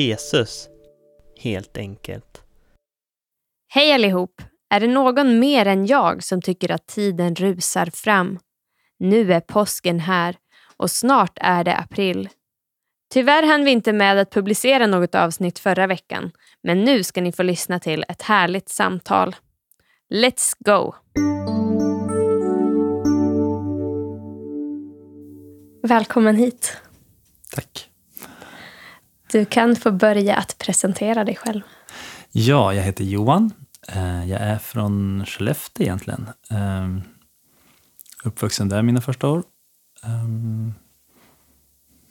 Jesus, helt enkelt. Hej allihop! Är det någon mer än jag som tycker att tiden rusar fram? Nu är påsken här och snart är det april. Tyvärr hann vi inte med att publicera något avsnitt förra veckan, men nu ska ni få lyssna till ett härligt samtal. Let's go! Välkommen hit. Tack. Du kan få börja att presentera dig själv. Ja, jag heter Johan. Eh, jag är från Skellefteå egentligen. Ehm, uppvuxen där mina första år. Ehm,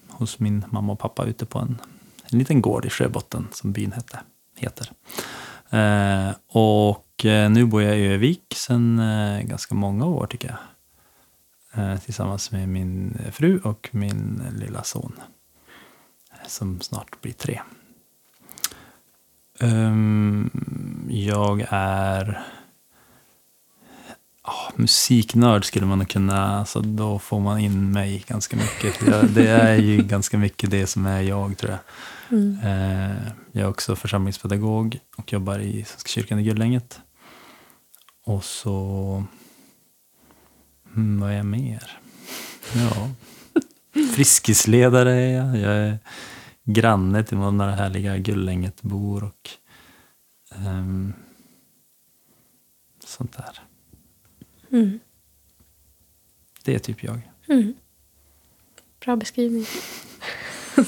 hos min mamma och pappa ute på en, en liten gård i Sjöbotten som byn hette, heter. Eh, och eh, nu bor jag i Övik sedan ganska många år tycker jag. Tillsammans med min fru och min lilla son som snart blir tre. Um, jag är oh, musiknörd skulle man kunna, alltså då får man in mig ganska mycket. Det är ju ganska mycket det som är jag tror jag. Mm. Uh, jag är också församlingspedagog och jobbar i Svenska kyrkan i Gullänget. Och så, hmm, vad är jag mer? Ja, friskisledare är jag. Jag är granne till några härliga Gullängetbor och um, sånt där. Mm. Det är typ jag. Mm. Bra beskrivning.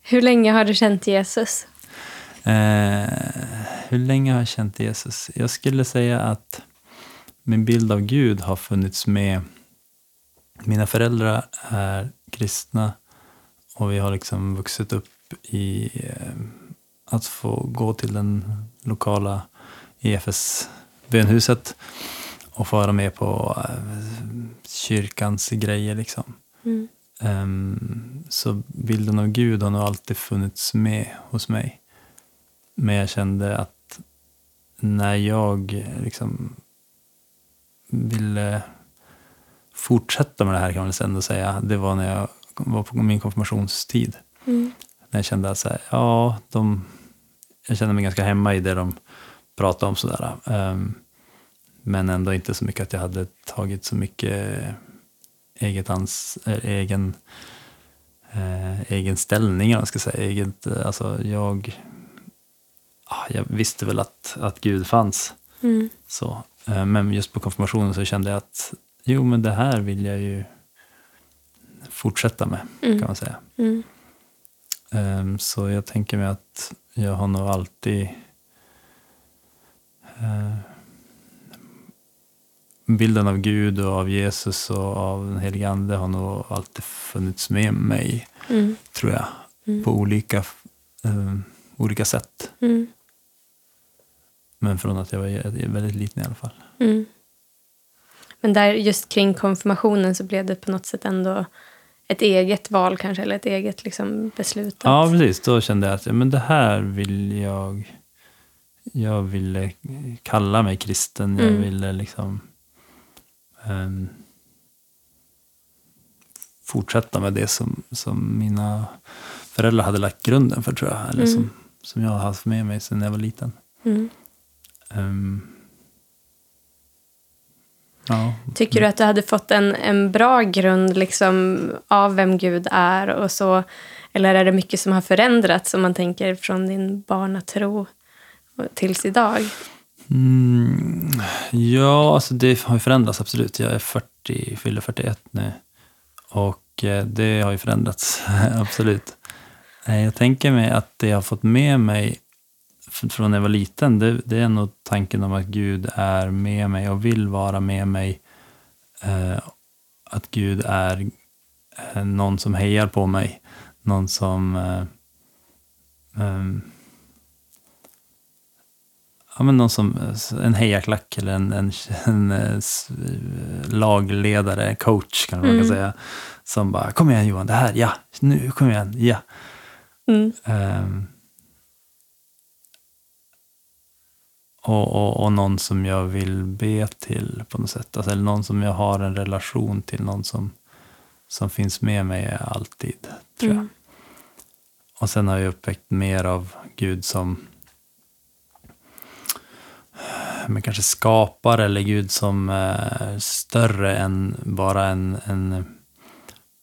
hur länge har du känt Jesus? Eh, hur länge har jag känt Jesus? Jag skulle säga att min bild av Gud har funnits med. Mina föräldrar är kristna och vi har liksom vuxit upp i eh, att få gå till den lokala EFS bönhuset och få vara med på eh, kyrkans grejer. Liksom. Mm. Um, så bilden av Gud har nog alltid funnits med hos mig. Men jag kände att när jag liksom ville fortsätta med det här kan man ändå säga, det var när jag var på min konfirmationstid. Mm. När jag kände att så här, ja, de, jag kände mig ganska hemma i det de pratade om. Sådär. Um, men ändå inte så mycket att jag hade tagit så mycket eget ans, egen, äh, egen ställning, jag ska säga. Eget, alltså jag, jag visste väl att, att Gud fanns. Mm. Så, äh, men just på konfirmationen så kände jag att jo, men det här vill jag ju fortsätta med, mm. kan man säga. Mm. Um, så jag tänker mig att jag har nog alltid uh, bilden av Gud och av Jesus och av den helige Ande har nog alltid funnits med mig, mm. tror jag, mm. på olika, uh, olika sätt. Mm. Men från att jag var väldigt liten i alla fall. Mm. Men där just kring konfirmationen så blev det på något sätt ändå ett eget val kanske, eller ett eget liksom, beslut? Ja, precis. Då kände jag att men det här vill jag... Jag ville kalla mig kristen. Jag mm. ville liksom... Um, fortsätta med det som, som mina föräldrar hade lagt grunden för, tror jag. Eller mm. som, som jag har haft med mig sedan jag var liten. Mm. Um, Ja. Tycker du att du hade fått en, en bra grund liksom, av vem Gud är? och så? Eller är det mycket som har förändrats om man tänker från din barnatro tills idag? Mm, ja, alltså det har ju förändrats absolut. Jag är 40, fyller 41 nu. Och eh, det har ju förändrats, absolut. Eh, jag tänker mig att det jag har fått med mig från när jag var liten, det, det, är nog tanken om att Gud är med mig och vill vara med mig. Eh, att Gud är eh, någon som hejar på mig. Någon som eh, ehm, ja, men någon som, en hejaklack eller en, en, en, en lagledare, coach kan man mm. säga. Som bara, kom igen Johan, det här, ja, nu, kom igen, ja. Mm. Um, Och, och, och, någon som jag vill be till på något sätt. Alltså, eller någon som jag har en relation till. Någon som, som finns med mig alltid, tror jag. Mm. och sen har jag upptäckt mer av Gud som men kanske skapare eller Gud som är större än bara en, en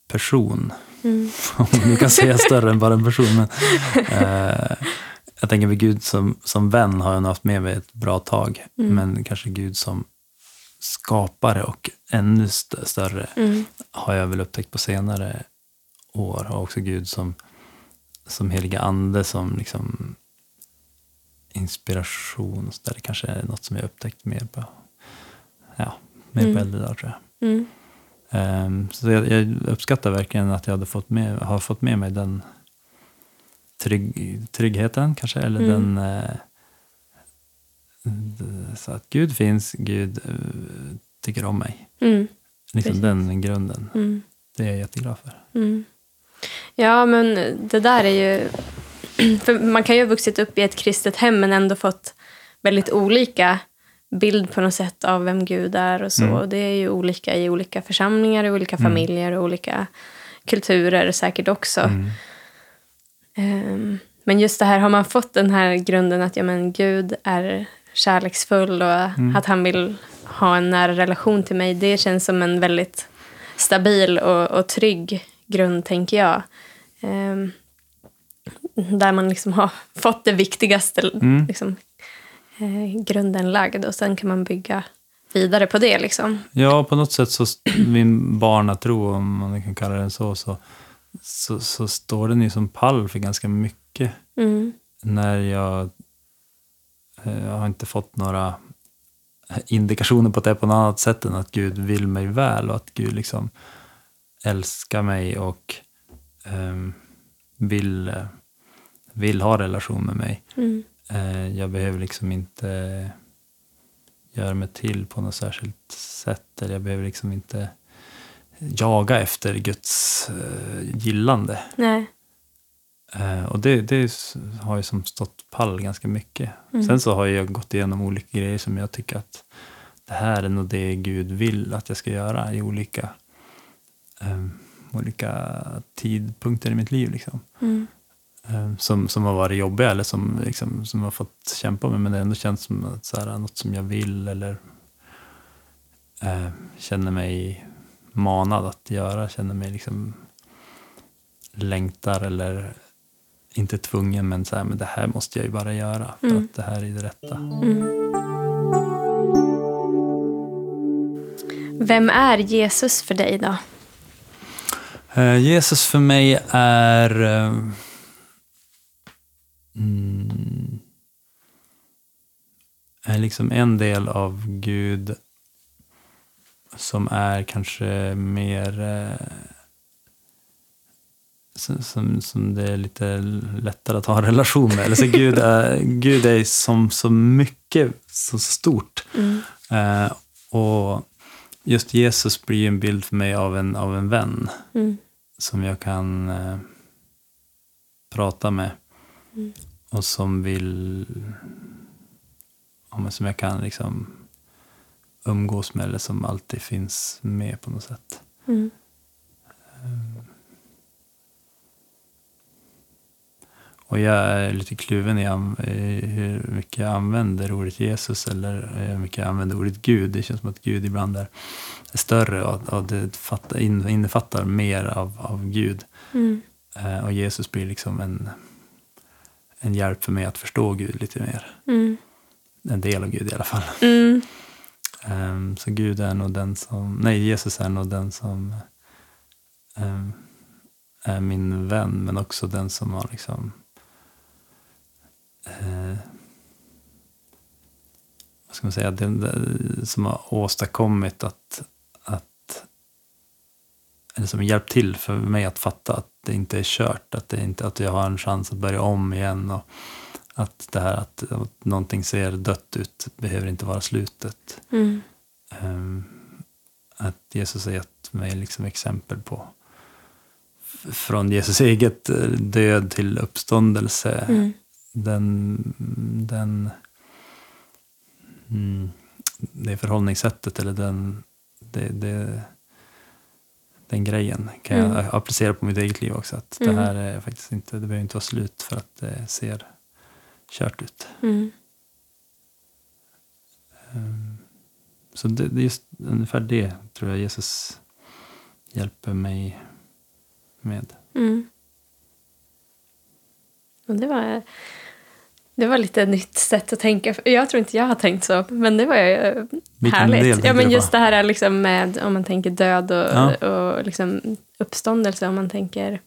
person. Mm. Om man kan säga större än bara en person. Men, eh, jag tänker med Gud som, som vän har jag nog haft med mig ett bra tag. Mm. Men kanske Gud som skapare och ännu st- större Mm. har jag väl upptäckt på senare år. Och också Gud som, som heliga ande, som liksom inspiration. och Så där. Det kanske är något som jag upptäckt mer på, ja, mer Mm. på äldre dagar tror jag. Mm. Ehm, så jag, jag uppskattar verkligen att jag hade fått med, har fått med mig den trygg, tryggheten kanske, eller Mm. den... Eh, så att Gud finns, Gud eh, tycker om mig. Mm. Liksom Precis. den grunden. Mm. Det är jag jätteglad för. Mm. Ja, men det där är ju... För man kan ju ha vuxit upp i ett kristet hem men ändå fått väldigt olika bild på något sätt av vem Gud är och så. Mm. Och Det är ju olika i olika församlingar, i olika Mm. familjer och olika kulturer säkert också. Ehm, Men just det här, har man fått den här grunden att ja, men Gud är kärleksfull och Mm. att han vill ha en nära relation till mig, det känns som en väldigt stabil och, och trygg grund, tänker jag. Ehm, där man liksom har fått det viktigaste, Mm. liksom, eh, grunden lagd och sen kan man bygga vidare på det. Liksom. Ja, på något sätt så min barnatro, om man kan kalla den så, så, så, så står den ju som pall för ganska mycket. Mm. när jag, eh, jag har inte fått några indikationer på att det är på något annat sätt än att Gud vill mig väl och att Gud liksom älskar mig och ehm, vill, vill ha relation med mig. Mm. Eh, jag behöver liksom inte göra mig till på något särskilt sätt. Eller jag behöver liksom inte jaga efter Guds eh, gillande. Nej. Eh, och det, det har ju som stått pall ganska mycket. Mm. Sen så har jag gått igenom olika grejer som jag tycker att det här är nog det Gud vill att jag ska göra i olika, eh, olika tidpunkter i mitt liv. Liksom. Mm. Eh, som, som har varit jobbiga eller som, liksom, som har fått kämpa med. Men det ändå känns som att, så här, något som jag vill eller eh, känner mig manad att göra. Känner mig liksom längtar eller inte tvungen men så här, men det här måste jag ju bara göra för Mm. att det här är det rätta. Mm. Vem är Jesus för dig då? Eh, Jesus för mig är mm, är liksom en del av Gud som är kanske mer eh, som, som, det är lite lättare att ha en relation med. Eller så Gud, är, Gud är som så mycket, så stort. Mm. Eh, och just Jesus blir en bild för mig av en, av en vän Mm. som jag kan eh, prata med. Mm. Och som vill... Ja, som jag kan liksom umgås med eller som alltid finns med på något sätt. Mm. Och jag är lite kluven i, hur mycket jag använder ordet Jesus eller hur mycket jag använder ordet Gud. Det känns som att Gud ibland är, större och, och det fattar, in- innefattar mer av, av Gud. Mm. Eh, och Jesus blir liksom en, en hjälp för mig att förstå Gud lite mer. Mm. En del av Gud i alla fall. Mm. Um, så Gud är nog den som, nej Jesus är nog den som um, är min vän men också den som har liksom uh, vad ska man säga, den, som har åstadkommit att, att eller som hjälpt till för mig att fatta att det inte är kört, att, det inte, att jag har en chans att börja om igen och att det här att, att någonting ser dött ut behöver inte vara slutet. Mm. Ehm, att Jesus har gett mig liksom exempel på från Jesus eget eh, död till uppståndelse. Mm. Den, den, mm, det förhållningssättet eller den, det, det, den grejen kan Mm. jag applicera på mitt eget liv också. Att Mm. det här är faktiskt inte, det behöver inte vara slut för att det ser kört ut. Mm. Ehm, Så det, det är just ungefär det tror jag Jesus hjälper mig med. Mm. Och det var, det var lite nytt sätt att tänka. Jag tror inte jag har tänkt så, men det var ju Vilken härligt. Ja, men just det här liksom med om man tänker död och, Ja. och liksom uppståndelse. Om man tänker,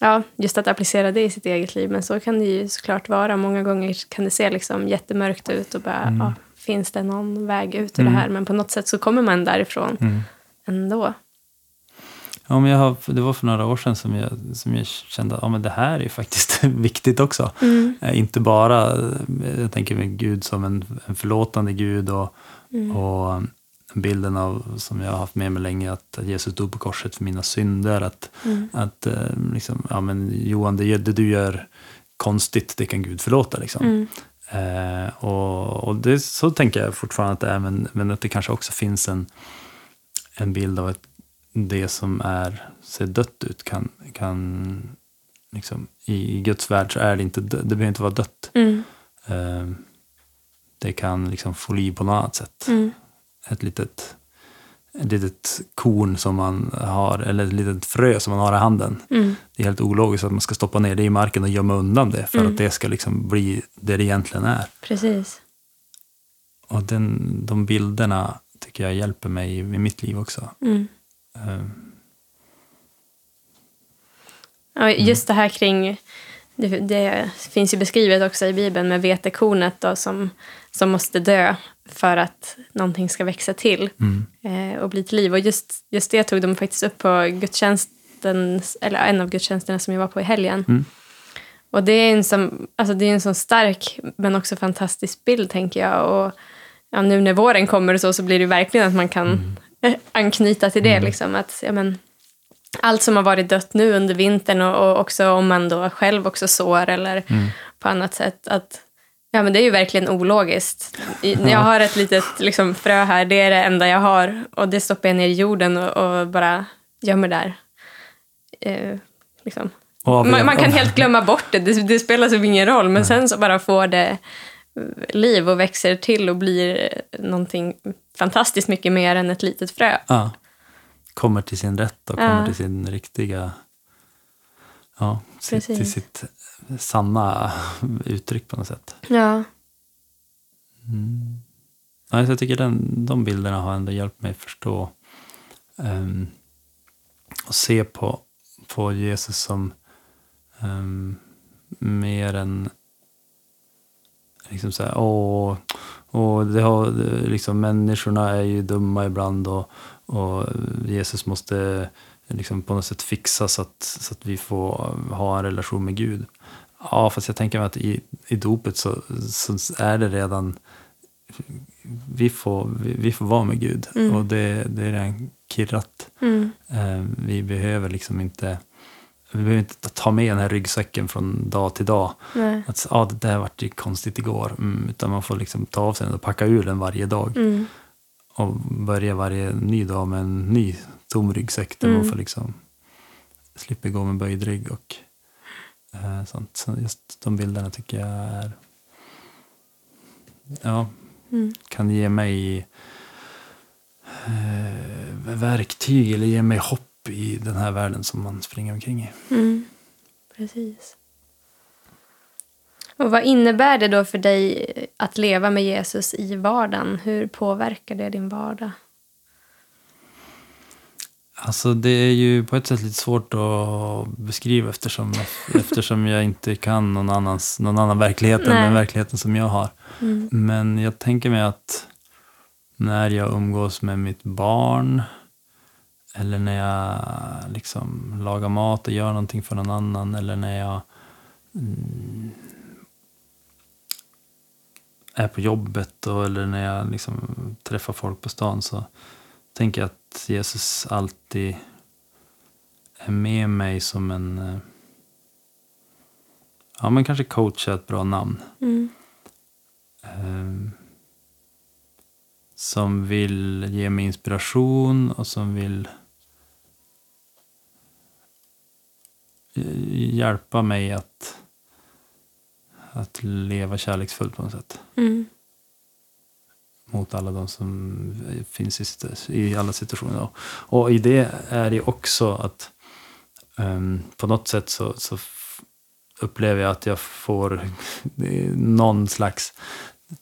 ja, just att applicera det i sitt eget liv. Men så kan det ju såklart vara. Många gånger kan det se liksom jättemörkt ut och bara, Mm. ja, finns det någon väg ut ur Mm. det här? Men på något sätt så kommer man därifrån Mm. ändå. Ja, men jag har, det var för några år sedan som jag, som jag kände att ja, men det här är faktiskt viktigt också. Mm. Eh, Inte bara, eh, jag tänker med Gud som en, en förlåtande Gud och, Mm. och bilden av, som jag har haft med mig länge, att Jesus dog på korset för mina synder. Att, Mm. att eh, liksom, ja, men Johan, det, det du gör konstigt, det kan Gud förlåta. Liksom. Mm. Eh, och och det, så tänker jag fortfarande att det är, men, men att det kanske också finns en, en bild av att det som är, ser dött ut kan, kan liksom, i, Guds värld så är det inte, det behöver inte vara dött. Mm. Eh, det kan liksom få liv på något annat sätt. Mm. Ett litet, ett litet korn som man har, eller ett litet frö som man har i handen. Mm. Det är helt ologiskt att man ska stoppa ner det i marken och gömma undan det för Mm. att det ska liksom bli det det egentligen är. Precis. Och den, de bilderna tycker jag hjälper mig i, mitt liv också. Mm. Ja, just det här kring... Det, det finns ju beskrivet också i Bibeln med vetekornet då, som, som måste dö för att någonting ska växa till mm, eh, och bli till liv. Och just, just det tog de faktiskt upp på gudstjänsten, eller en av gudstjänsterna som jag var på i helgen. Mm. Och det är en sån, alltså det är en sån stark men också fantastisk bild, tänker jag. Och ja, nu när våren kommer och så, så blir det verkligen att man kan eh, anknyta till det. Liksom, att, ja, men, allt som har varit dött nu under vintern och, och också om man då själv också sår eller mm, på annat sätt. Att, ja, men det är ju verkligen ologiskt. Jag har ett litet liksom, frö här, det är det enda jag har. Och det stoppar jag ner i jorden och, och bara gömmer där. Eh, liksom. Man, man kan helt glömma bort det, det, det spelar så ingen roll. Men sen så bara får det liv och växer till och blir någonting fantastiskt mycket mer än ett litet frö. Ja, kommer till sin rätt och kommer till sin riktiga... Ja, sitt, till sitt sanna uttryck på något sätt. Ja. Mm. Ja, så jag tycker den, de bilderna har ändå hjälpt mig förstå ehm, och se på, på Jesus som ehm, mer än liksom så här, åh, åh det har, liksom, människorna är ju dumma ibland och, och Jesus måste liksom på något sätt fixa så att, så att vi får ha en relation med Gud. Ja, fast jag tänker mig att i, i dopet så, så är det redan vi får, vi, vi får vara med Gud Mm. och det, det är redan kirrat. Mm. Eh, vi behöver liksom inte vi behöver inte ta med den här ryggsäcken från dag till dag. Nej. Att ah, det där vart ju konstigt igår. Mm, utan man får liksom ta av sig den och packa ur den varje dag. Och börja varje ny dag med en ny tom ryggsäck där Mm. man får liksom slipper gå med böjd rygg och eh, sånt. Så just de bilderna tycker jag är ja, Mm. kan ge mig eh, verktyg eller ge mig hopp i den här världen som man springer omkring i. Mm. Precis. Och vad innebär det då för dig att leva med Jesus i vardagen? Hur påverkar det din vardag? Alltså det är ju på ett sätt lite svårt att beskriva eftersom, eftersom jag inte kan någon, annans, någon annan verklighet än Nej. den verkligheten som jag har. Mm. Men jag tänker mig att när jag umgås med mitt barn eller när jag liksom lagar mat och gör någonting för någon annan eller när jag mm, är på jobbet och, eller när jag liksom träffar folk på stan så tänker jag att Jesus alltid är med mig som en... Eh, ja, men kanske coach är ett bra namn. Mm. Um, som vill ge mig inspiration och som vill eh, hjälpa mig att att leva kärleksfullt på något sätt. Mm. Mot alla de som finns i, i alla situationer. Och, i det är det också att ehm, på något sätt så, så upplever jag att jag får någon slags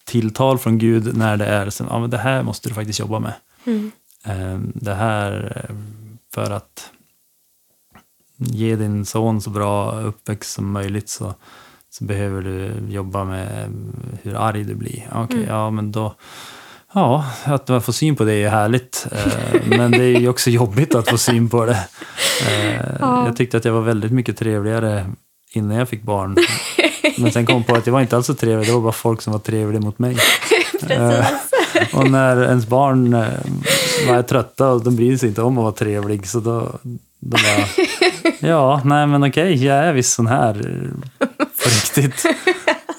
tilltal från Gud när det är som, ja men det här måste du faktiskt jobba med. Mm. Ehm, Det här eh, för att ge din son så bra uppväxt som möjligt så, så behöver du jobba med hur arg du blir. Okej, Mm. ja men då... Ja, att man får syn på det är härligt. Eh, Men det är ju också jobbigt att få syn på det. Eh, Ja. Jag tyckte att jag var väldigt mycket trevligare innan jag fick barn. Men sen kom på att jag var inte alls så trevlig, det var bara folk som var trevliga mot mig. Eh, och när ens barn var trötta och de bryr sig inte om att vara trevlig så då, då bara, ja, nej men okej, jag är visst sån här riktigt.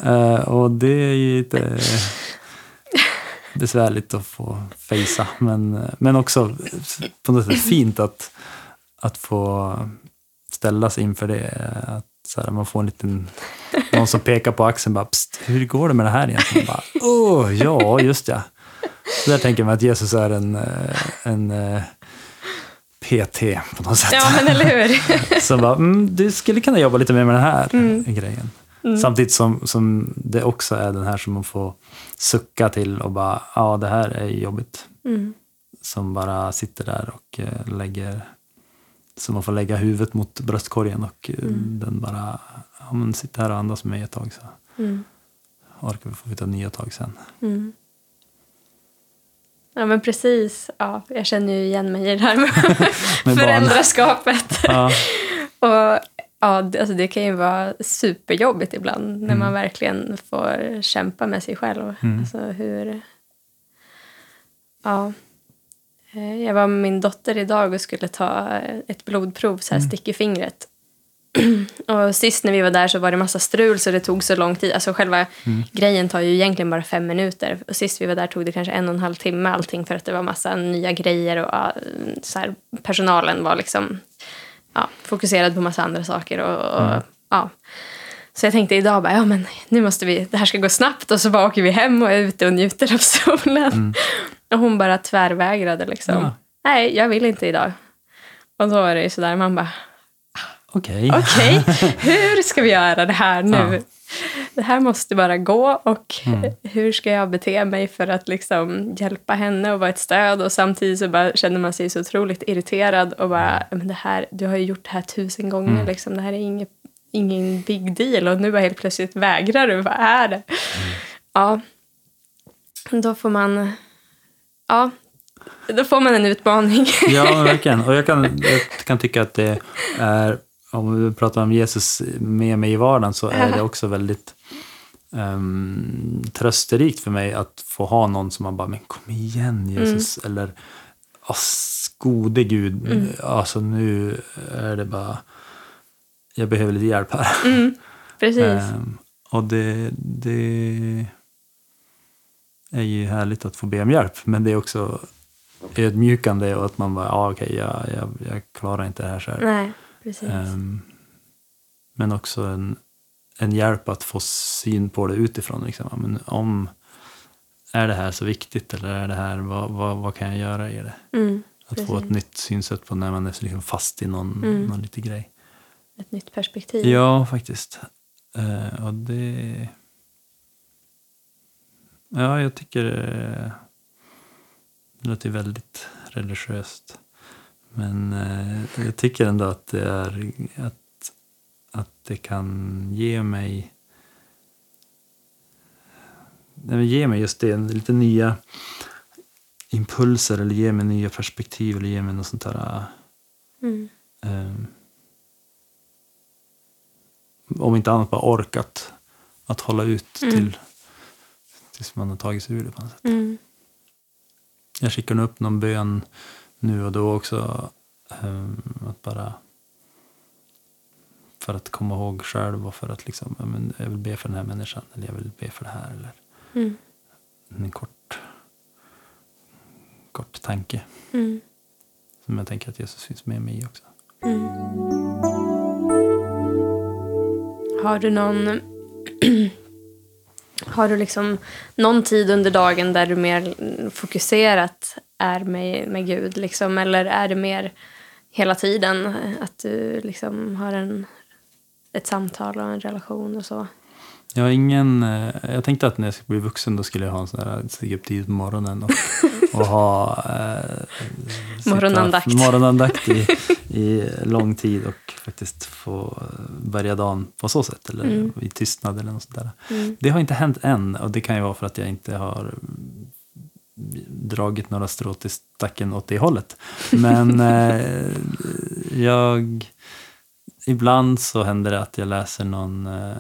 Eh, och det är ju lite besvärligt att få fejsa, men, men också på något sätt fint att, att få ställas inför det. Att så här, man får en liten, någon som pekar på axeln bara, Psst, hur går det med det här egentligen? Bara, Åh, ja, just ja. Så där tänker man att Jesus är en, eh, en eh, PT på något sätt. Ja, men eller hur? Som bara, mm, du skulle kunna jobba lite mer med den här Mm. grejen. Samtidigt som, som det också är den här som man får sucka till och bara, ja det här är jobbigt. Mm. Som bara sitter där och eh, lägger, så man får lägga huvudet mot bröstkorgen och eh, den bara, ja men sitter här och andas med mig ett tag så Mm. orkar vi få ta nya tag sen. Mm. Ja, men precis. Ja, jag känner ju igen mig i det här med föräldraskapet. Ja, Och, ja, det, alltså det kan ju vara superjobbigt ibland när man verkligen får kämpa med sig själv. Mm. Alltså hur... Ja. Eh, Jag var med min dotter idag och skulle ta ett blodprov, så här stick i fingret. och sist när vi var där så var det massa strul så det tog så lång tid. Alltså själva grejen tar ju egentligen bara fem minuter. Och sist vi var där tog det kanske en och en halv timme allting för att det var massa nya grejer och så här, personalen var liksom ja, fokuserad på massa andra saker. Och, och, ja. Så jag tänkte idag bara, ja men nu måste vi, det här ska gå snabbt och så bara åker vi hem och är ute och njuter av solen. Och hon bara tvärvägrade liksom. Ja. Nej, jag vill inte idag. Och då var det ju sådär, man bara, okej. okej, hur ska vi göra det här nu? Ja. Det här måste bara gå och Mm. hur ska jag bete mig för att liksom hjälpa henne och vara ett stöd och samtidigt så bara känner man sig så otroligt irriterad och bara, men det här, du har ju gjort det här tusen gånger, Mm. liksom, det här är inget, ingen big deal och nu bara helt plötsligt vägrar du, vad är det? Mm. Ja, då får man, ja, då får man en utmaning. Ja, verkligen. Och jag kan, jag kan tycka att det är, om vi pratar om Jesus med mig i vardagen, så är det också väldigt um, trösterikt för mig att få ha någon som man bara, men kom igen Jesus, eller "Ass, gode Gud, alltså nu är det bara, jag behöver lite hjälp här. Precis. Ehm, och det, det är ju härligt att få be om hjälp, men det är också ödmjukande och att man bara, ja okej, jag, jag, jag klarar inte det här själv. Precis. Ehm, men också en, en hjälp att få syn på det utifrån. Liksom. Men om, är det här så viktigt eller är det här, vad, vad, vad kan jag göra i det? Mm, Att få ett nytt synsätt på när man är liksom fast i någon, Mm. någon liten grej. ett nytt perspektiv. Ja, faktiskt. Eh, och det... Ja, jag tycker eh, det låter väldigt religiöst. Men eh, jag tycker ändå att det är att, att det kan ge mig Nej, men ge mig just det, lite nya impulser eller ge mig nya perspektiv eller ge mig något sånt där Mm. Ehm, om inte annat bara orkat att hålla ut Mm. till tills man har tagit sig ur det på något sätt. Mm. Jag skickar nog upp någon bön nu och då också. ehm, att bara för att komma ihåg själv och för att liksom, men jag vill be för den här människan eller jag vill be för det här. Eller Mm. en kort, kort tanke Mm. som jag tänker att Jesus finns med mig i också. Mm. Har du någon har du liksom någon tid under dagen där du mer fokuserat är med, med Gud? Liksom, eller är det mer hela tiden att du liksom har en, ett samtal och en relation och så? Jag har ingen... eh, Jag tänkte att när jag skulle bli vuxen då skulle jag ha en sån där stiga upp tidigt på morgonen och, och ha... Eh, Morgonandakt. Morgonandakt i, i lång tid och faktiskt få börja dagen på så sätt. Eller Mm. i tystnad eller något sånt där. Mm. Det har inte hänt än och det kan ju vara för att jag inte har dragit några strå till stacken åt det hållet. Men eh, jag... Ibland så händer det att jag läser någon eh,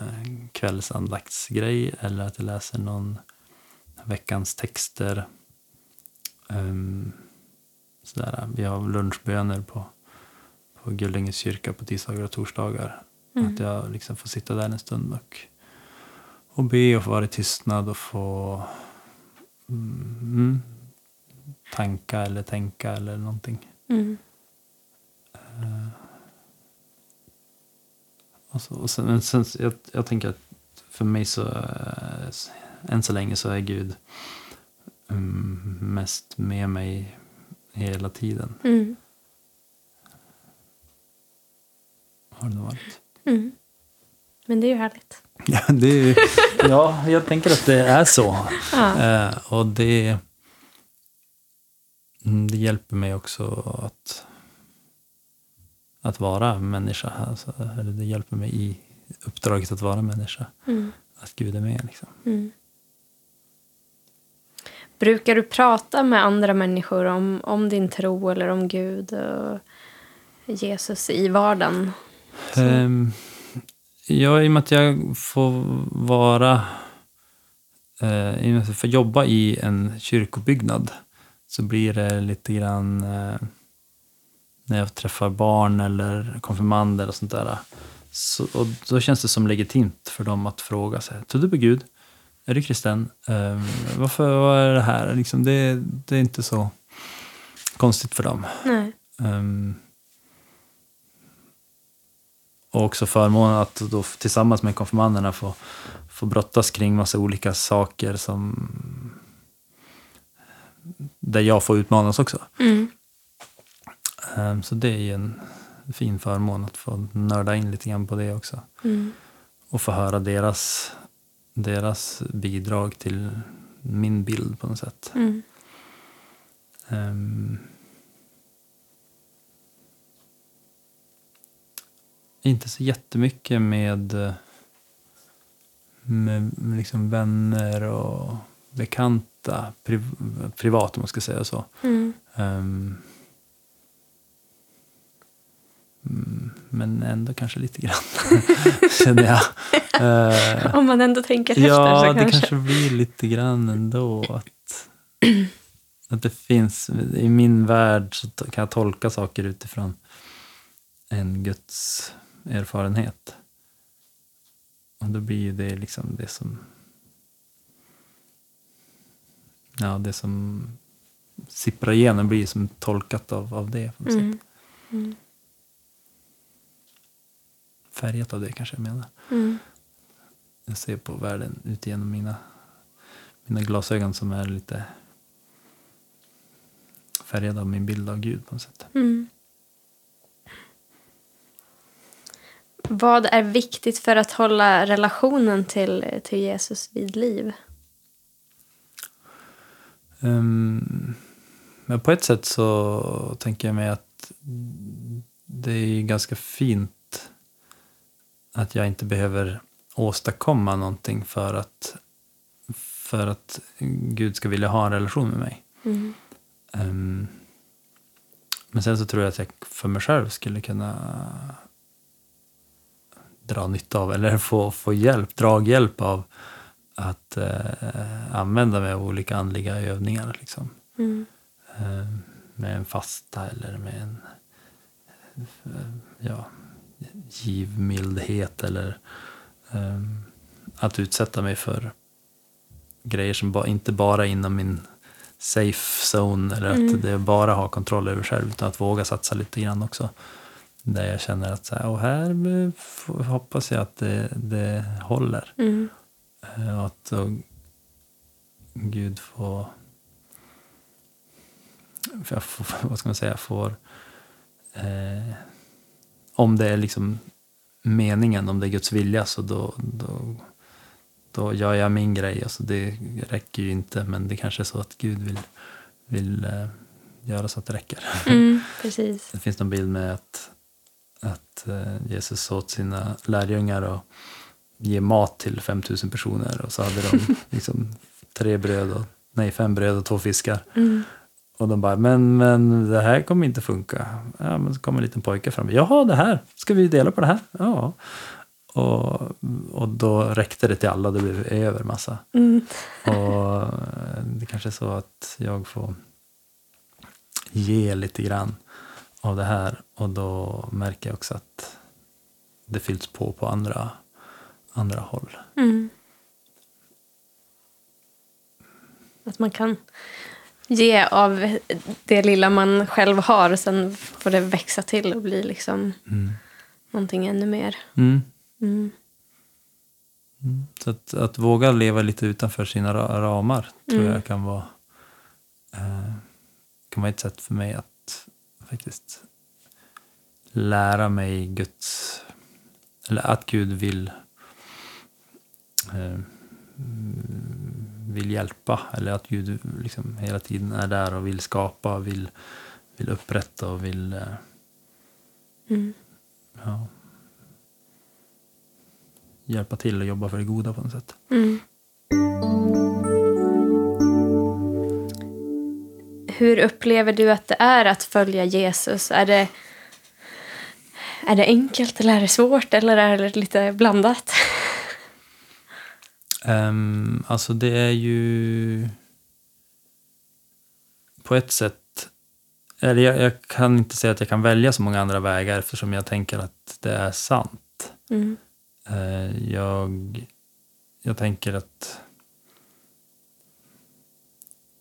kvällsandaktsgrej eller att jag läser någon veckans texter. Um, sådär. Vi har lunchböner på, på Gullänges kyrka på tisdagar och torsdagar. Mm. Att jag liksom får sitta där en stund och, och be och få vara i tystnad och få mm, tanka eller tänka eller någonting. Mm. Och så, och sen, sen, jag, jag tänker att för mig så, eh, än så länge så är Gud mm, mest med mig hela tiden. Mm. Har det varit. Mm. Men det är ju härligt. Ja, det är, ja, jag tänker att det är så. Ja. Eh, och det, mm, det hjälper mig också att, att vara människa. Alltså, eller det hjälper mig i uppdraget att vara människa. Mm. Att Gud är med. Liksom. Mm. Brukar du prata med andra människor om, om din tro eller om Gud och Jesus i vardagen? Um, ja, i och med att jag får vara... Uh, I och med att jag får jobba i en kyrkobyggnad så blir det lite grann... eh, när jag träffar barn eller konfirmander och sånt där. Så, och då känns det som legitimt för dem att fråga sig. Tror du på Gud? Är du kristen? Um, varför vad är det här? Liksom, det, det är inte så konstigt för dem. Ehm, och också förmånen att då tillsammans med konfirmanderna få, få brottas kring massa olika saker som där jag får utmanas också. Mm. Ehm, så det är ju en fin förmån att få nörda in lite grann på det också. Mm. Och få höra deras, deras bidrag till min bild på något sätt. Mm. Ehm, inte så jättemycket med, med, med liksom vänner och bekanta, priv, privat om man ska säga så. Mm. Ehm, men ändå kanske lite grann, känner jag. Eh, Om man ändå tänker efter Ja, så det kanske. kanske blir lite grann ändå. Att, att det finns, i min värld så kan jag tolka saker utifrån en Guds erfarenhet. Och då blir ju det liksom det som Ja, det som sipprar igenom blir som tolkat av, av det. På något sätt. Mm. Färgat av det kanske jag menar. Mm. Jag ser på världen ut genom mina, mina glasögon som är lite färgade av min bild av Gud på något sätt. Mm. Vad är viktigt för att hålla relationen till, till Jesus vid liv? Ehm, men på ett sätt så tänker jag mig att det är ganska fint att jag inte behöver åstadkomma någonting för att, för att Gud ska vilja ha en relation med mig. Mm. Ehm, men sen så tror jag att jag för mig själv skulle kunna dra nytta av, eller få, få hjälp, draghjälp av att eh, använda mig av olika andliga övningar. Liksom. Mm. Eh, med en fasta eller med en ja, givmildhet eller eh, att utsätta mig för grejer som ba, inte bara inom min safe zone eller Mm. att det bara har kontroll över själv utan att våga satsa lite grann också. där jag känner att så här, och här hoppas jag att det, det håller. Mm. Eh, Och att då Gud får, får, vad ska man säga, får, eh, om det är liksom meningen, om det är Guds vilja, så då, då, då gör jag min grej. Alltså det räcker ju inte, men det kanske är så att Gud vill, vill eh, göra så att det räcker. Mm, precis. Det finns någon bild med att, att eh, Jesus åt sina lärjungar och ge mat till 5000 personer och så hade de liksom tre bröd och, nej, fem bröd och två fiskar. Mm. Och de bara, men, men det här kommer inte funka. Ja, men så kommer en liten pojke fram. Jaha, det här, ska vi dela på det här? Ja. Och, och då räckte det till alla, det blev över massa. Mm. Och eh, det kanske är så att jag får ge lite grann av det här. Och då märker jag också att det fylls på på andra, andra håll. Mm. Att man kan ge av det lilla man själv har och sen får det växa till och bli liksom Mm. någonting ännu mer. Mm. Mm. Så att, att våga leva lite utanför sina ra- ramar tror Mm. jag kan vara, eh, kan vara ett sätt för mig att faktiskt lära mig Guds, eller att Gud vill eh, vill hjälpa eller att Gud liksom hela tiden är där och vill skapa, vill, vill upprätta och vill eh, Mm. ja, hjälpa till och jobba för det goda på något sätt. Mm. Hur upplever du att det är att följa Jesus? Är det, är det enkelt eller är det svårt eller är det lite blandat? Um, alltså det är ju på ett sätt, eller jag, jag kan inte säga att jag kan välja så många andra vägar eftersom jag tänker att det är sant. Mm. Eh, jag, jag tänker att,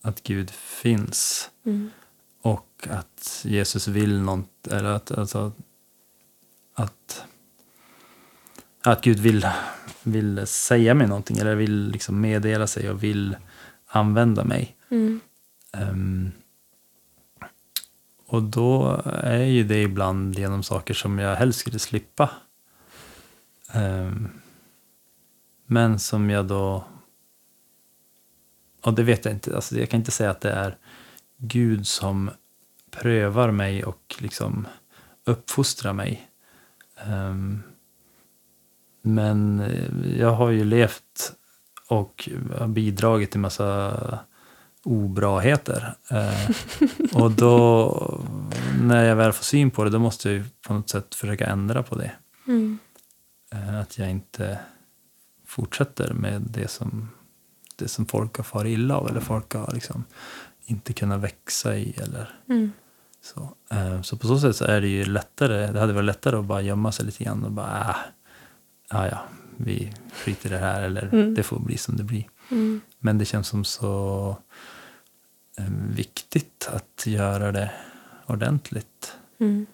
att Gud finns Mm. och att Jesus vill något, eller att, alltså, att, att Gud vill, vill säga mig någonting eller vill liksom meddela sig och vill använda mig. Mm. Ehm, och då är ju det ibland genom saker som jag helst skulle slippa. Ehm, men som jag då... Och det vet jag inte. Alltså jag kan inte säga att det är Gud som prövar mig och liksom uppfostrar mig. Ehm, men eh, jag har ju levt och bidragit till massa obraheter. Eh, och då, när jag väl får syn på det, då måste jag ju på något sätt försöka ändra på det. Mm. Eh, att jag inte fortsätter med det som, det som folk har farit illa av eller folk har liksom inte kunnat växa i. Eller Mm. så. Eh, så på så sätt så är det ju lättare, det hade varit lättare att bara gömma sig lite grann och bara, äh, ja ja, vi skiter i det här eller Mm. det får bli som det blir. Mm. Men det känns som så eh, viktigt att göra det ordentligt. Mm.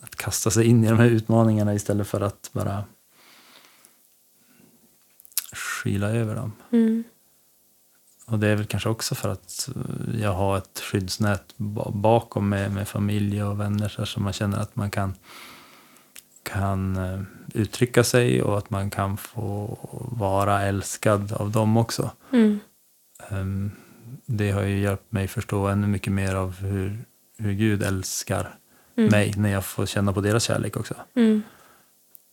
Att kasta sig in i de här utmaningarna istället för att bara skyla över dem. Mm. Och det är väl kanske också för att jag har ett skyddsnät ba- bakom med, med familj och vänner så man känner att man kan, kan eh, uttrycka sig och att man kan få vara älskad av dem också. Mm. Ehm, det har ju hjälpt mig förstå ännu mycket mer av hur, hur Gud älskar Mm. mig när jag får känna på deras kärlek också. Mm.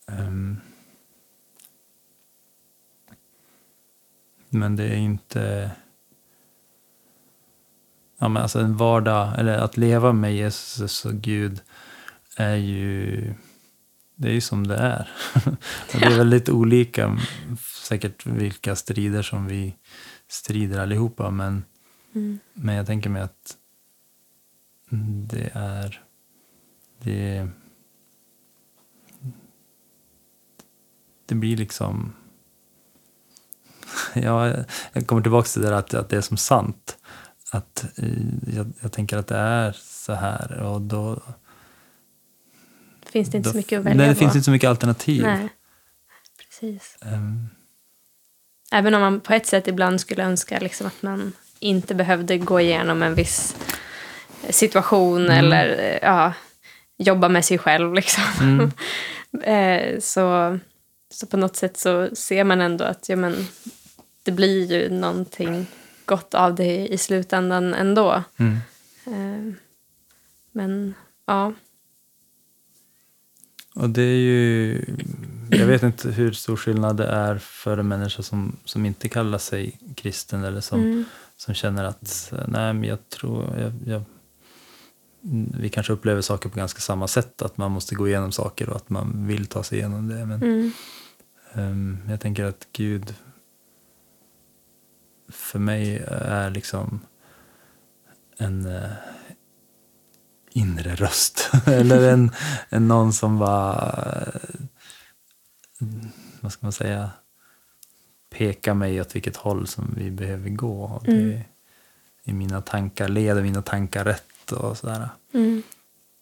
Ehm, men det är inte... Ja, men alltså en vardag, eller att leva med Jesus och Gud är ju... Det är ju som det är. det är väldigt olika, säkert vilka strider som vi strider allihopa, men, Mm. men jag tänker mig att det är... Det, det blir liksom... Ja, jag kommer tillbaka till det där att, att det är som sant. att eh, jag, jag tänker att det är så här och då... Finns det inte så mycket att välja Nej, det på? finns inte så mycket alternativ. Nej, precis. Ehm, Även om man på ett sätt ibland skulle önska liksom att man inte behövde gå igenom en viss situation Mm. eller eh, ja, jobba med sig själv. Liksom. Mm. Eh, så, så på något sätt så ser man ändå att ja, men, det blir ju någonting gott av det i slutändan ändå. mm. Eh, men ja, Och det är ju... Jag vet inte hur stor skillnad det är för en människa som, som inte kallar sig kristen eller som, mm, som känner att nej, men jag tror... Jag, jag, vi kanske upplever saker på ganska samma sätt, att man måste gå igenom saker och att man vill ta sig igenom det. Men mm, ehm, jag tänker att Gud för mig är liksom en eh, inre röst. Eller en, en någon som bara, eh, vad ska man säga, pekar mig åt vilket håll som vi behöver gå. Och det Mm. i mina tankar, leder mina tankar rätt och sådär. mm,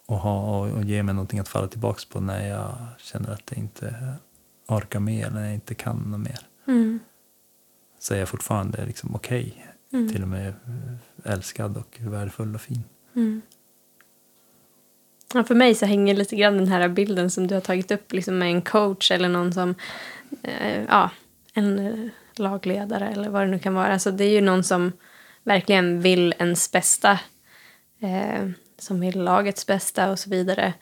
Och, ha, och, och ge mig någonting att falla tillbaka på när jag känner att jag inte orkar mer, när jag inte kan något mer. mm, Så är jag fortfarande liksom okej, mm, till och med älskad och värdefull och fin. mm. Ja, för mig så hänger lite grann den här bilden som du har tagit upp liksom med en coach eller någon som, eh, ja, en eh, lagledare eller vad det nu kan vara. Alltså, det är ju någon som verkligen vill ens bästa, eh, som vill lagets bästa och så vidare.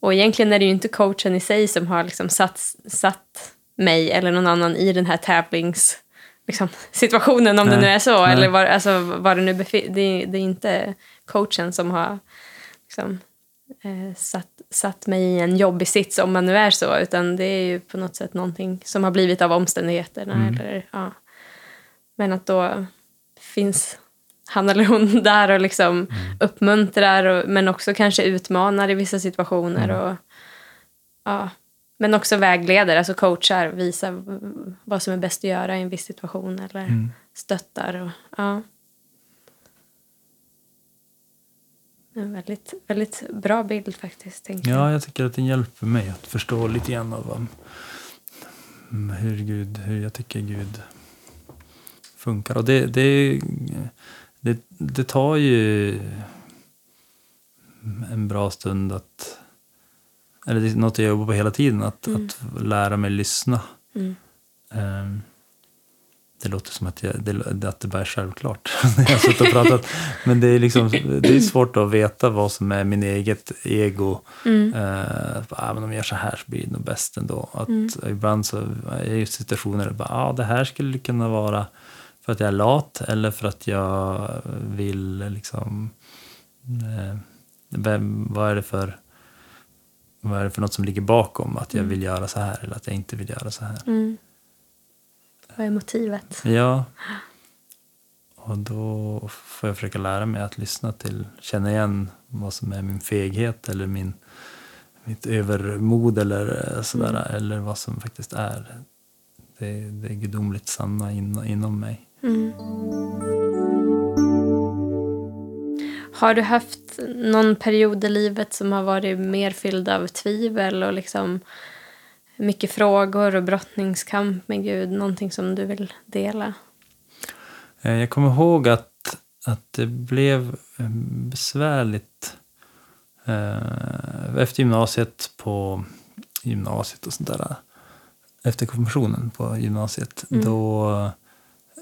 Och egentligen är det ju inte coachen i sig som har liksom satt, satt mig eller någon annan i den här tävlings liksom, situationen om det Nej, nu är så. nej. Eller var, alltså, var det nu det, är- det är inte coachen som har liksom, eh, satt, satt mig i en jobbig sits om man nu är så. Utan det är ju på något sätt någonting som har blivit av omständigheterna. Mm. Eller, ja. Men att då finns han eller hon där och liksom Mm. uppmuntrar och, men också kanske utmanar i vissa situationer. Mm. Och, ja. Men också vägleder, alltså coachar, visar vad som är bäst att göra i en viss situation eller Mm. stöttar. Och, ja. En väldigt, väldigt bra bild faktiskt. Ja, jag tycker att den hjälper mig att förstå lite grann av mm, hur, Gud, hur jag tycker Gud funkar. Och det, det, det, det tar ju en bra stund att... Eller det är något jag jobbar på hela tiden, att, Mm. att lära mig lyssna. Mm. Ehm, Det låter som att, jag, det, att det bara är självklart när jag suttit och pratat. Men det är, liksom, det är svårt att veta vad som är min eget ego. Mm. Uh, ah, men om jag gör så här så blir det nog bäst ändå. Att Mm. Ibland så är i situationer där bara, ah, det här skulle kunna vara för att jag är lat eller för att jag vill liksom... eh, vem, vad, är det för, vad är det för något som ligger bakom att jag Mm. vill göra så här eller att jag inte vill göra så här? Mm. Vad är motivet? Ja. Och då får jag försöka lära mig att lyssna till, känna igen vad som är min feghet eller min, mitt övermod eller eh, sådär. Mm. Eller vad som faktiskt är det, det gudomligt sanna in, inom mig. Mm. Har du haft någon period i livet som har varit mer fylld av tvivel och liksom mycket frågor och brottningskamp med Gud? Någonting som du vill dela? Eh, Jag kommer ihåg att, att det blev eh, besvärligt eh, efter gymnasiet på gymnasiet och sånt där. Efter konfirmationen på gymnasiet. Mm. Då,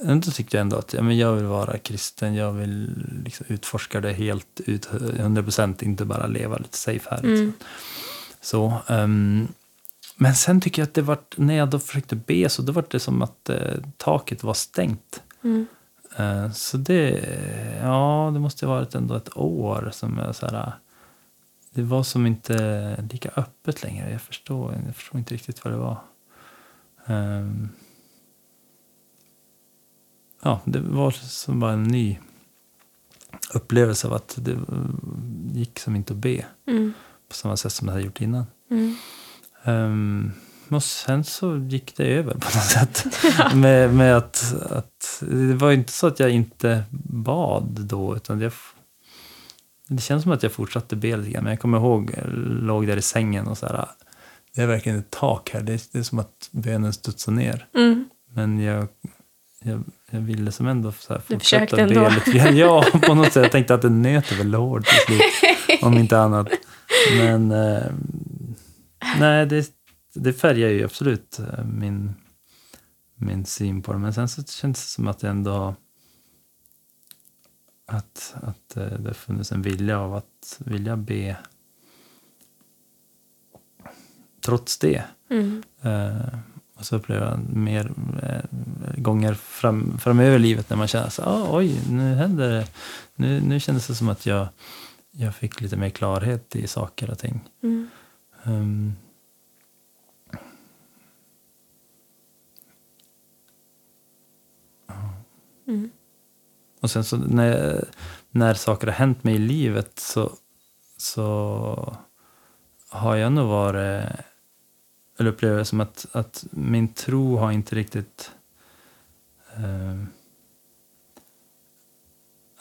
då tyckte jag ändå att ja, men jag vill vara kristen. Jag vill liksom utforska det helt ut, 100 procent. Inte bara leva lite safe här. Liksom. Mm. Så, ehm, men sen tycker jag att det var, när jag då försökte be så då var det som att eh, taket var stängt. Mm. Eh, Så det, ja, det måste ha varit ändå ett år som jag så här, det var som inte lika öppet längre. Jag förstår, jag förstår inte riktigt vad det var. Ehm, Ja, det var som bara en ny upplevelse av att det gick som inte att be Mm. på samma sätt som jag hade gjort innan. Mm. Ehm, och sen så gick det över på något sätt. med, med att, att, det var inte så att jag inte bad då, utan jag, det känns som att jag fortsatte be lite grann. Men jag kommer ihåg, jag låg där i sängen och så här, det är verkligen ett tak här. Det är, det är som att bönen studsar ner. Mm. Men jag, jag, jag ville som ändå så här fortsätta försökte ändå. be lite grann. Ja, på något sätt. Jag tänkte att det nöt väl hårt till slut. om inte annat. Men eh, nej, det, det färgar ju absolut eh, min, min syn på det. Men sen så känns det som att det ändå att, att eh, det har funnits en vilja av att vilja be trots det. Mm. Eh, och så upplever jag mer gånger fram, framöver i livet när man känner så ah, oj, nu händer det. Nu, nu kändes det som att jag, jag fick lite mer klarhet i saker och ting. Mm. Ehm. Mm. Och sen så när, när saker har hänt mig i livet så, så har jag nog varit, eller upplever det som att, att min tro har inte riktigt eh,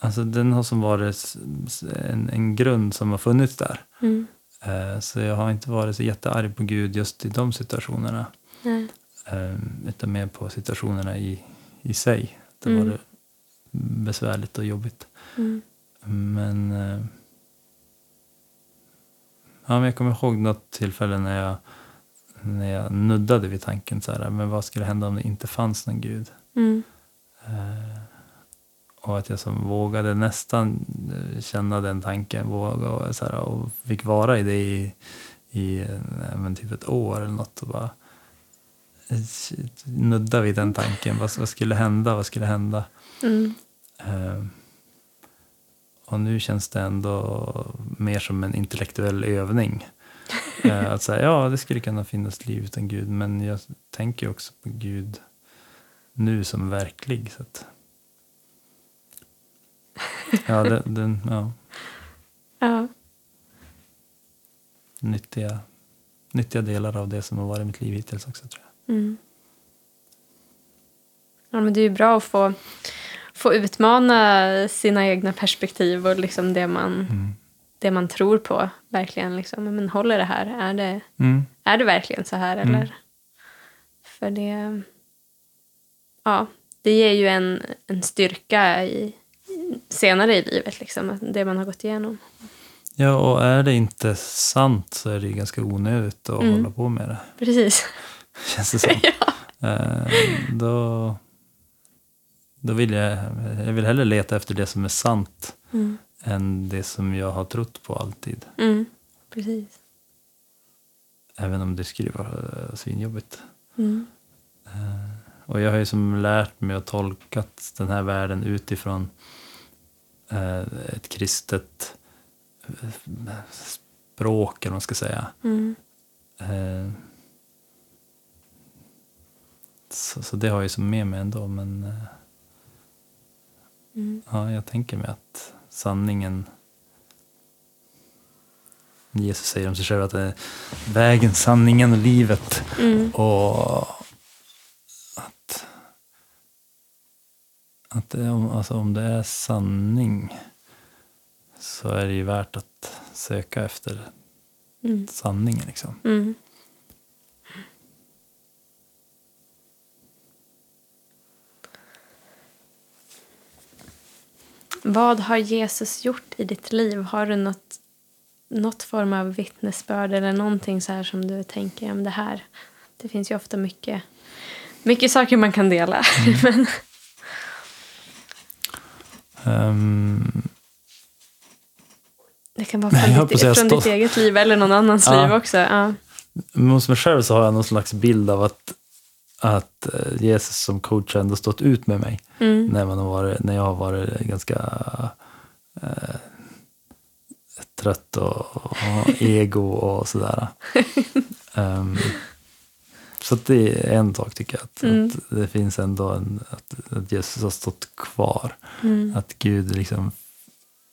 Alltså den har som varit en, en grund som har funnits där. Mm. Eh, så jag har inte varit så jättearg på Gud just i de situationerna. Nej. Eh, utan mer på situationerna i, i sig. Det Mm. var det besvärligt och jobbigt. Mm. Men, eh, ja, men jag kommer ihåg något tillfälle när jag, när jag nuddade vid tanken så här, men vad skulle hända om det inte fanns någon Gud? Mm. Eh, och att jag som vågade nästan eh, känna den tanken våga och, så här, och fick vara i det i, i eh, men typ ett år eller något och bara eh, nudda vid den tanken. Vad, vad skulle hända? Vad skulle hända? Mm. Eh, och nu känns det ändå mer som en intellektuell övning. Eh, att säga, ja, det skulle kunna finnas liv utan Gud, men jag tänker också på Gud nu som verklig. Så att, ja, det, den, ja, Ja. nyttiga, nyttiga delar av det som har varit mitt liv hittills också tror jag. Mm. Ja, men det är ju bra att få, få utmana sina egna perspektiv och liksom det man, Mm. det man tror på. Verkligen liksom, men håller det här? Är det, Mm. är det verkligen så här? Mm. Eller? För det, ja, det ger ju en, en styrka i, senare i livet, liksom, det man har gått igenom. Ja, och är det inte sant så är det ju ganska onödigt att Mm. hålla på med det. Precis. Känns det som. ja. Eh, då, då vill jag, jag vill hellre leta efter det som är sant Mm. än det som jag har trott på alltid. Mm. Precis. Även om det skulle vara svinjobbigt. Mm. Eh, och jag har ju som lärt mig att tolka den här världen utifrån ett kristet eh, språk, eller vad man ska säga. Mm. Eh, så, så det har jag som med mig ändå, men eh, Mm. Ja, jag tänker mig att sanningen Jesus säger om sig själv att det är vägen, sanningen och livet. Mm. Och att det, om, alltså om det är sanning så är det ju värt att söka efter Mm. sanningen. Liksom. Mm. Vad har Jesus gjort i ditt liv? Har du något, något form av vittnesbörd eller någonting så här som du tänker om det här? Det finns ju ofta mycket, mycket saker man kan dela. Men, Ehm, det kan vara från, ditt, från ditt eget liv eller någon annans Ja. liv också. Ja. Hos mig själv så har jag någon slags bild av att, att eh, Jesus som coach ändå stått ut med mig. Mm. När, man har varit, när jag har varit ganska eh, trött och, och ego och sådär. Ehm, så det är en sak tycker jag. Att, Mm. att det finns ändå en, att, att Jesus har stått kvar. Mm. Att Gud liksom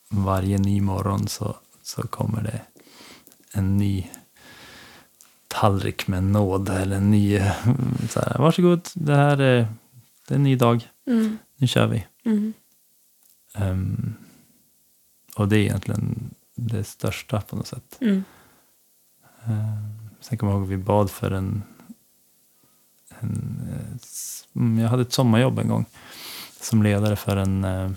varje ny morgon så, så kommer det en ny tallrik med nåd eller en ny, så här, varsågod, det här är, det är en ny dag, Mm. nu kör vi. Ehm, och det är egentligen det största på något sätt. Ehm, sen kommer jag ihåg att vi bad för en, en eh, mm, jag hade ett sommarjobb en gång som ledare för en, eh,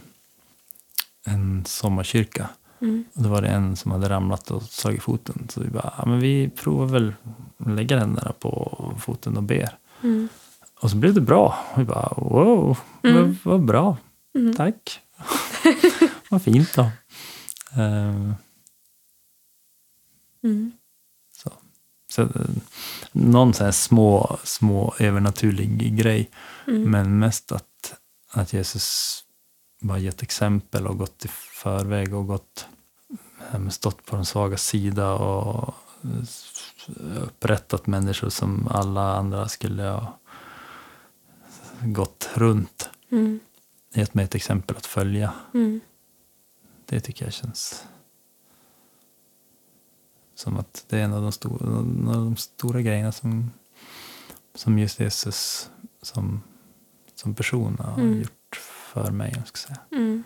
en sommarkyrka. Mm. Och då var det en som hade ramlat och slagit foten. Så vi bara, ja, men vi provar väl att lägga händerna på foten och ber. Mm. Och så blev det bra. Och vi bara, wow, Mm. vad, bra. Mm. Tack. vad fint då. Mm. Så, någon sån här små, små övernaturlig grej. Mm. Men mest att, att Jesus bara gett exempel och gått i förväg och gått, eh, stått på den svaga sida och eh, upprättat människor som alla andra skulle ha gått runt. Mm. Gett mig ett exempel att följa. Mm. Det tycker jag känns som att det är en av de, stor, en av de stora grejerna som, som just Jesus som, som person har Mm. gjort för mig. Jag ska säga. Mm.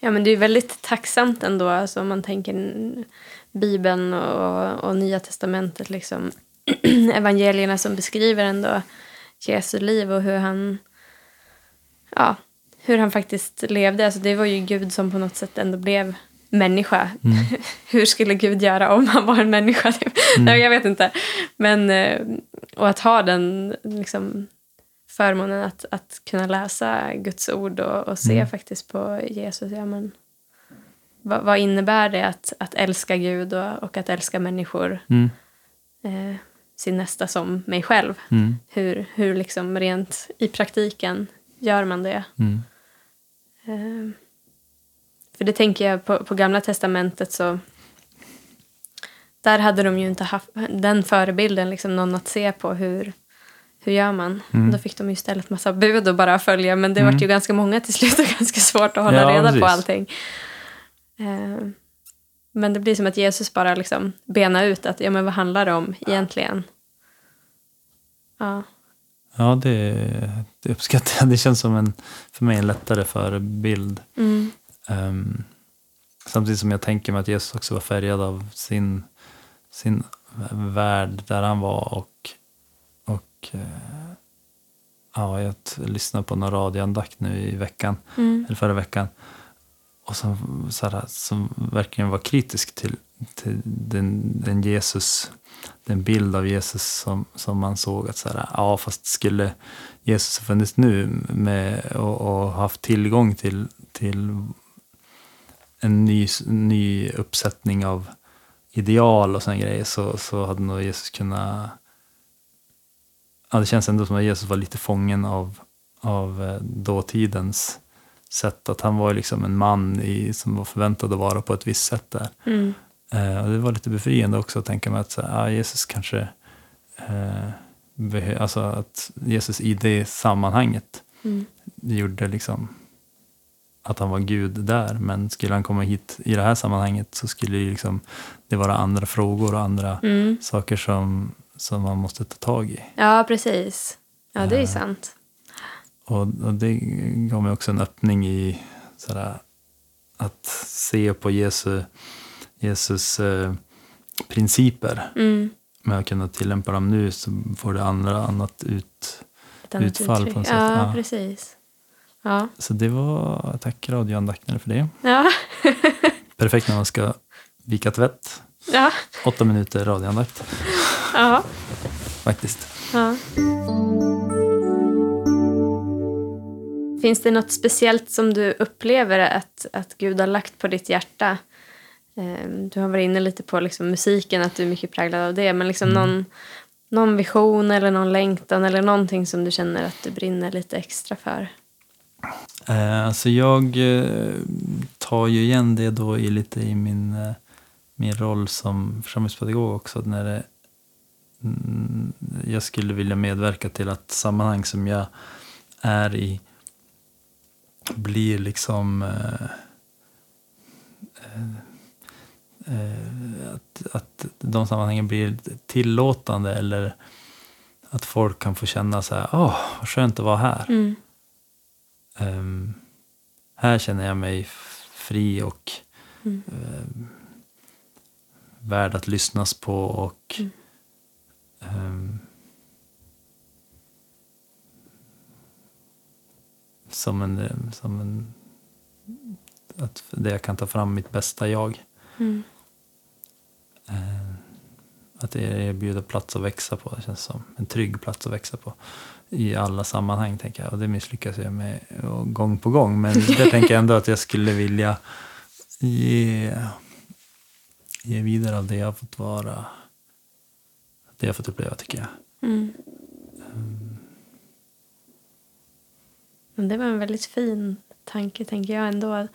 Ja, men det är väldigt tacksamt ändå, alltså, om man tänker Bibeln och, och Nya Testamentet, liksom, evangelierna som beskriver ändå Jesu liv och hur han, ja, hur han faktiskt levde. Alltså, det var ju Gud som på något sätt ändå blev människa. Mm. hur skulle Gud göra om han var en människa? Nej, jag vet inte. Men, eh, och att ha den liksom, förmånen att, att kunna läsa Guds ord och, och se Mm. faktiskt på Jesus. Ja, men, vad, vad innebär det att, att älska Gud och, och att älska människor, Mm. eh, sin nästa som mig själv? Mm. Hur, hur liksom rent i praktiken gör man det? Mm. Eh, för det tänker jag på, på gamla testamentet så där hade de ju inte haft den förebilden, liksom någon att se på hur, hur gör man. Mm. Då fick de ju istället massa bud och bara följa men det Mm. vart ju ganska många till slut och ganska svårt att hålla Ja, reda på precis. allting. Eh, men det blir som att Jesus bara liksom bena ut att ja men vad handlar det om egentligen? Ja. Ja, det, det uppskattar jag. Det känns som en, för mig en lättare förebild. Mm. Ehm, samtidigt som jag tänker mig att Jesus också var färgad av sin, sin värld där han var. Och, och eh, ja, jag lyssnade på någon radioandakt nu i veckan, Mm. eller förra veckan. Och som, så här, som verkligen var kritisk till, till den, den Jesus, den bild av Jesus som, som man såg att så här, ja fast skulle Jesus ha funnits nu med, och, och haft tillgång till, till en ny, ny uppsättning av ideal och sådana grejer så, så hade nog Jesus kunnat... Ja, det känns ändå som att Jesus var lite fången av, av eh, dåtidens sätt. Att han var liksom en man i, som var förväntad att vara på ett visst sätt där. Mm. Eh, och det var lite befriande också att tänka mig att så, ja, Jesus kanske... Eh, alltså att Jesus i det sammanhanget Mm. gjorde liksom att han var Gud där. Men skulle han komma hit i det här sammanhanget så skulle det, liksom, det vara andra frågor och andra Mm. saker som, som man måste ta tag i. Ja, precis. Ja, det är ju Eh. sant. Och, och det gav mig också en öppning i sådär, att se på Jesu, Jesus eh, principer. Mm. Med att kunna tillämpa dem nu så får det andra annat ut. Utfall uttryck. på något sätt, Ja, ja. precis. Ja. Så det var, tack radioandakten för det. Ja. Perfekt när man ska vika tvätt. Ja. Åtta minuter radioandakt Ja. faktiskt. ja. Finns det något speciellt som du upplever att, att Gud har lagt på ditt hjärta? Eh, Du har varit inne lite på liksom musiken, att du är mycket präglad av det. Men liksom någon, någon vision eller någon längtan eller någonting som du känner att du brinner lite extra för? Alltså jag eh, tar ju igen det då i lite i min, eh, min roll som församlingspedagog också. När det, mm, jag skulle vilja medverka till att sammanhang som jag är i blir liksom eh, eh, att, att de sammanhangen blir tillåtande eller att folk kan få känna så här, åh, vad skönt att vara här. Mm. Ehm, här känner jag mig fri och Mm. ehm, värd att lyssnas på och Mm. ehm, som en, som en att där jag kan ta fram mitt bästa jag. Mm. Att det erbjuder plats att växa på, det känns som. En trygg plats att växa på. I alla sammanhang, tänker jag. Och det misslyckas jag med gång på gång. Men det tänker jag ändå att jag skulle vilja ge, ge vidare av det jag fått vara. Det jag fått uppleva, tycker jag. Mm. Men det var en väldigt fin tanke, tänker jag ändå.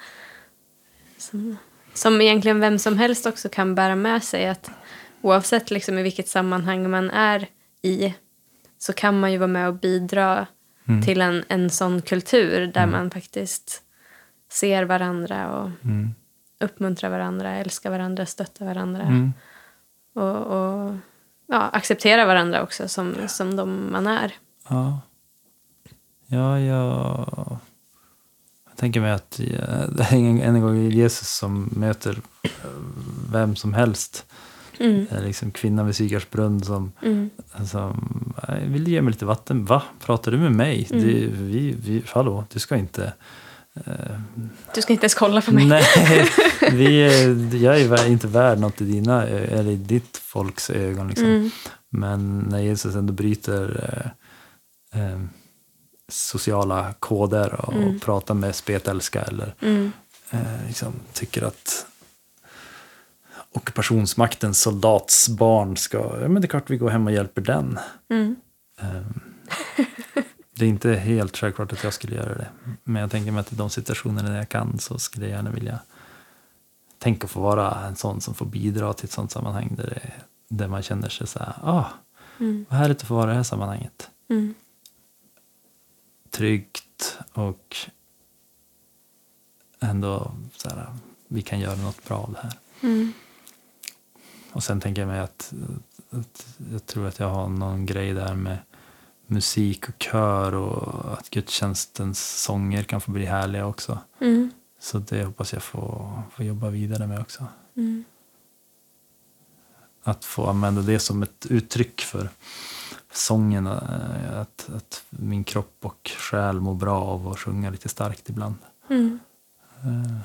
Som, som egentligen vem som helst också kan bära med sig. att Oavsett liksom i vilket sammanhang man är i så kan man ju vara med och bidra Mm. till en, en sån kultur där Mm. man faktiskt ser varandra och Mm. uppmuntrar varandra, älskar varandra, stöttar varandra. Mm. Och, och ja, accepterar varandra också som, som de man är. Ja. Ja, jag, jag tänker mig att eh, det är en, en gång Jesus som möter eh, vem som helst. Mm. Är liksom kvinnan vid Sykarsbrunn som, Mm. som "Nej, vill du ge mig lite vatten? Va? Pratar du med mig? Mm. Det, vi, vi, hallå, du ska inte... eh, Du ska inte ens kolla på mig. nej, vi, jag är inte värd något i dina eller i ditt folks ögon. Liksom. Mm. Men när Jesus ändå bryter eh, eh, sociala koder och Mm. pratar med spetälska eller Mm. eh, liksom, tycker att ockupationsmaktens soldatsbarn ska, ja men det är klart vi går hem och hjälper den. Mm. Eh, det är inte helt självklart att jag skulle göra det. Men jag tänker mig att i de situationer där jag kan så skulle jag gärna vilja tänka få vara en sån som får bidra till ett sånt sammanhang där, det, där man känner sig så här, ah, Mm. vad härligt att få vara i det här sammanhanget. Mm. Tryggt och ändå så här, vi kan göra något bra av det här. Mm. Och sen tänker jag mig att, att jag tror att jag har någon grej där med musik och kör och att gudstjänstens sånger kan få bli härliga också. Mm. Så det hoppas jag få, få jobba vidare med också. Mm. Att få använda det som ett uttryck för sången. eh, Att, att min kropp och själ mår bra av att sjunga lite starkt ibland. Mm. Eh,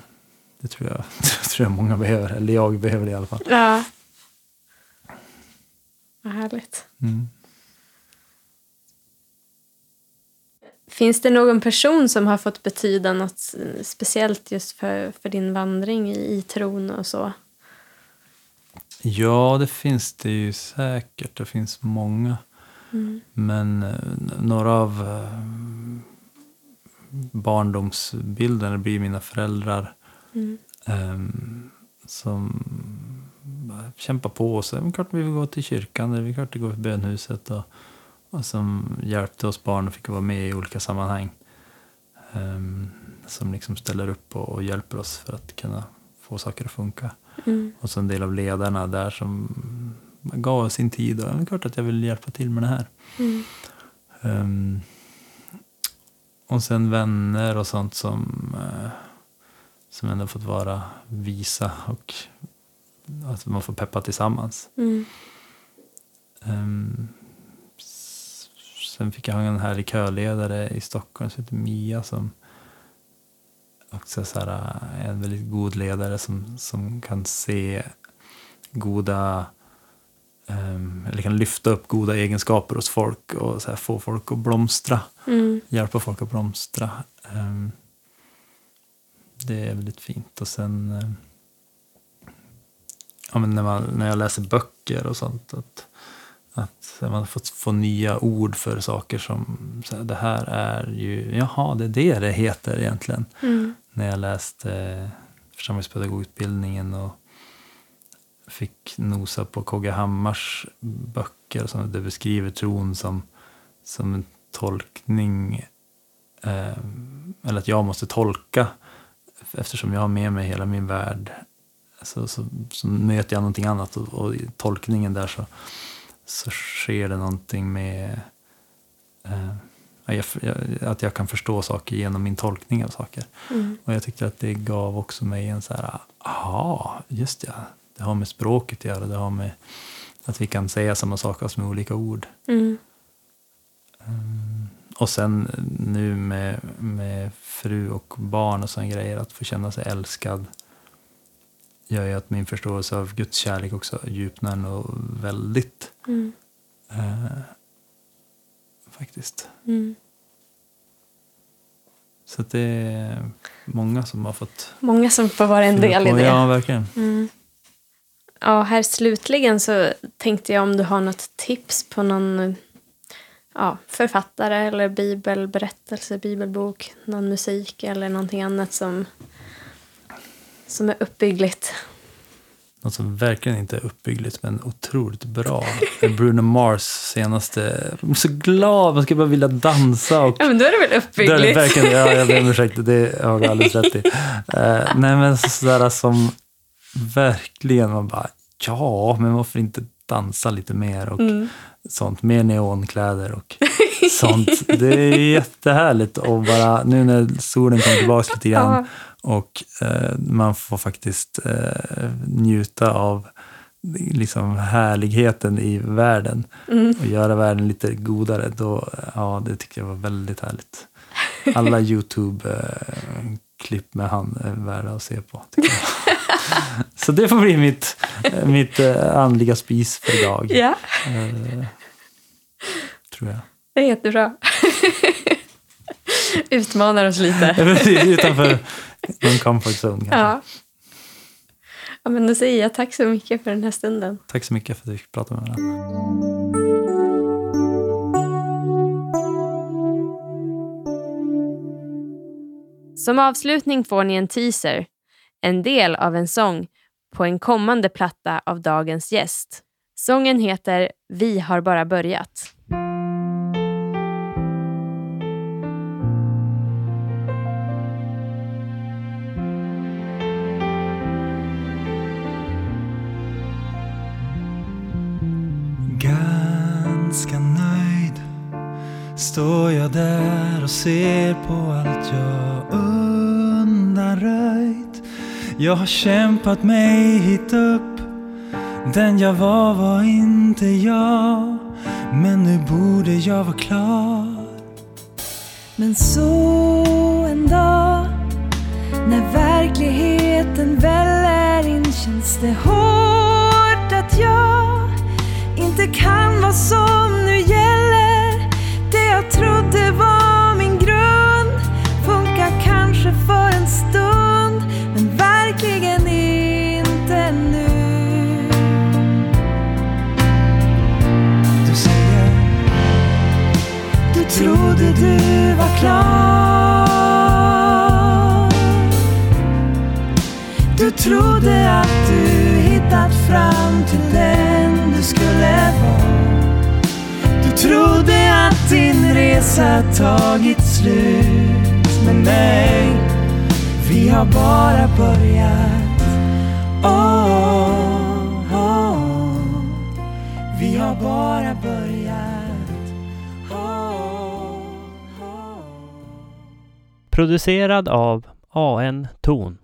Det tror jag, det tror jag många behöver, eller jag behöver det i alla fall. Ja. Vad härligt. Mm. Finns det någon person som har fått betyda något speciellt just för, för din vandring i, i tron och så? Ja, det finns det ju säkert. Det finns många. Mm. Men eh, några av eh, barndomsbilderna blir mina föräldrar Mm. ehm, som bara kämpar på. Så, men klart vi vill gå till kyrkan, eller vi klart vi går till bönhuset. Och, och som hjälpte oss barn och fick vara med i olika sammanhang. Ehm, som liksom ställer upp och, och hjälper oss för att kunna få saker att funka. Mm. Och så en del av ledarna där som gav sin tid. Och det är klart att jag vill hjälpa till med det här. Mm. Ehm, och sen vänner och sånt som, uh, som ändå fått vara visa och att man får peppa tillsammans. Mm. S- sen fick jag en härlig köledare i Stockholm som heter Mia som också så här, är en väldigt god ledare som, som kan se goda ehm, eller kan lyfta upp goda egenskaper hos folk och så här, få folk att blomstra. Mm. Hjälpa folk att blomstra. Ehm, det är väldigt fint. Och sen ja, men när, man, när jag läser böcker och sånt. Att, att man fått få nya ord för saker som så här, det här är ju, jaha, det är det det heter egentligen. Mm. När jag läste eh, församlingspedagogutbildningen och fick nosa på KG Hammars böcker som det beskriver tron som, som en tolkning, eh, eller att jag måste tolka eftersom jag har med mig hela min värld så, så, så möter jag någonting annat och, och i tolkningen där så, så sker det någonting med eh, att jag kan förstå saker genom min tolkning av saker. Mm. Och jag tyckte att det gav också mig en så här, aha, just ja, det har med språket att göra, det har med att vi kan säga samma sak fast med olika ord. Mm. Um, och sen nu med, med fru och barn och sådana grejer, att få känna sig älskad gör ju att min förståelse av Guds kärlek också djupnar nog väldigt. Mm. Uh, faktiskt. Mm. Så det är många som har fått... Många som får vara en del i det. Ja, verkligen. Mm. Ja, här slutligen så tänkte jag om du har något tips på någon ja, författare eller bibelberättelse, bibelbok, någon musik eller någonting annat som, som är uppbyggligt. Något som verkligen inte är uppbyggligt men otroligt bra. Bruno Mars senaste... Jag är så glad, man ska bara vilja dansa. Och Ja, men då är det väl uppbyggligt? det är verkligen, ja, jag ber om ursäkt, det har du alldeles rätt i. Uh, nej men sådär som verkligen man bara, ja men varför inte dansa lite mer och Mm. sånt. Mer neonkläder och sånt. Det är jättehärligt och bara nu när solen kommer tillbaka lite grann och eh, man får faktiskt eh, njuta av liksom härligheten i världen Mm. och göra världen lite godare. Då, ja, det tyckte jag var väldigt härligt. Alla Youtube-klipp med han är värda att se på. tycker. Så det får bli mitt, mitt eh, andliga spis för idag. Eh, tror jag. Det är jättebra. Utmanar oss lite. Utanför min comfort zone. kanske. Ja. ja, men då säger jag tack så mycket för den här stunden. Tack så mycket för att vi fick prata med varandra. Som avslutning får ni en teaser, en del av en sång på en kommande platta av dagens gäst. Sången heter Vi har bara börjat. Där och ser på allt jag undanröjt. Jag har kämpat mig hit upp. Den jag var var inte jag. Men nu borde jag vara klar. Men så en dag när verkligheten väller in känns det hårt att jag inte kan vad som nu gäller. Klar Du trodde att du hittat fram till den du skulle vara. Du trodde att din resa tagit slut Men nej, vi har bara börjat. Oh, oh. Vi har bara börjat. Producerad av AN Ton.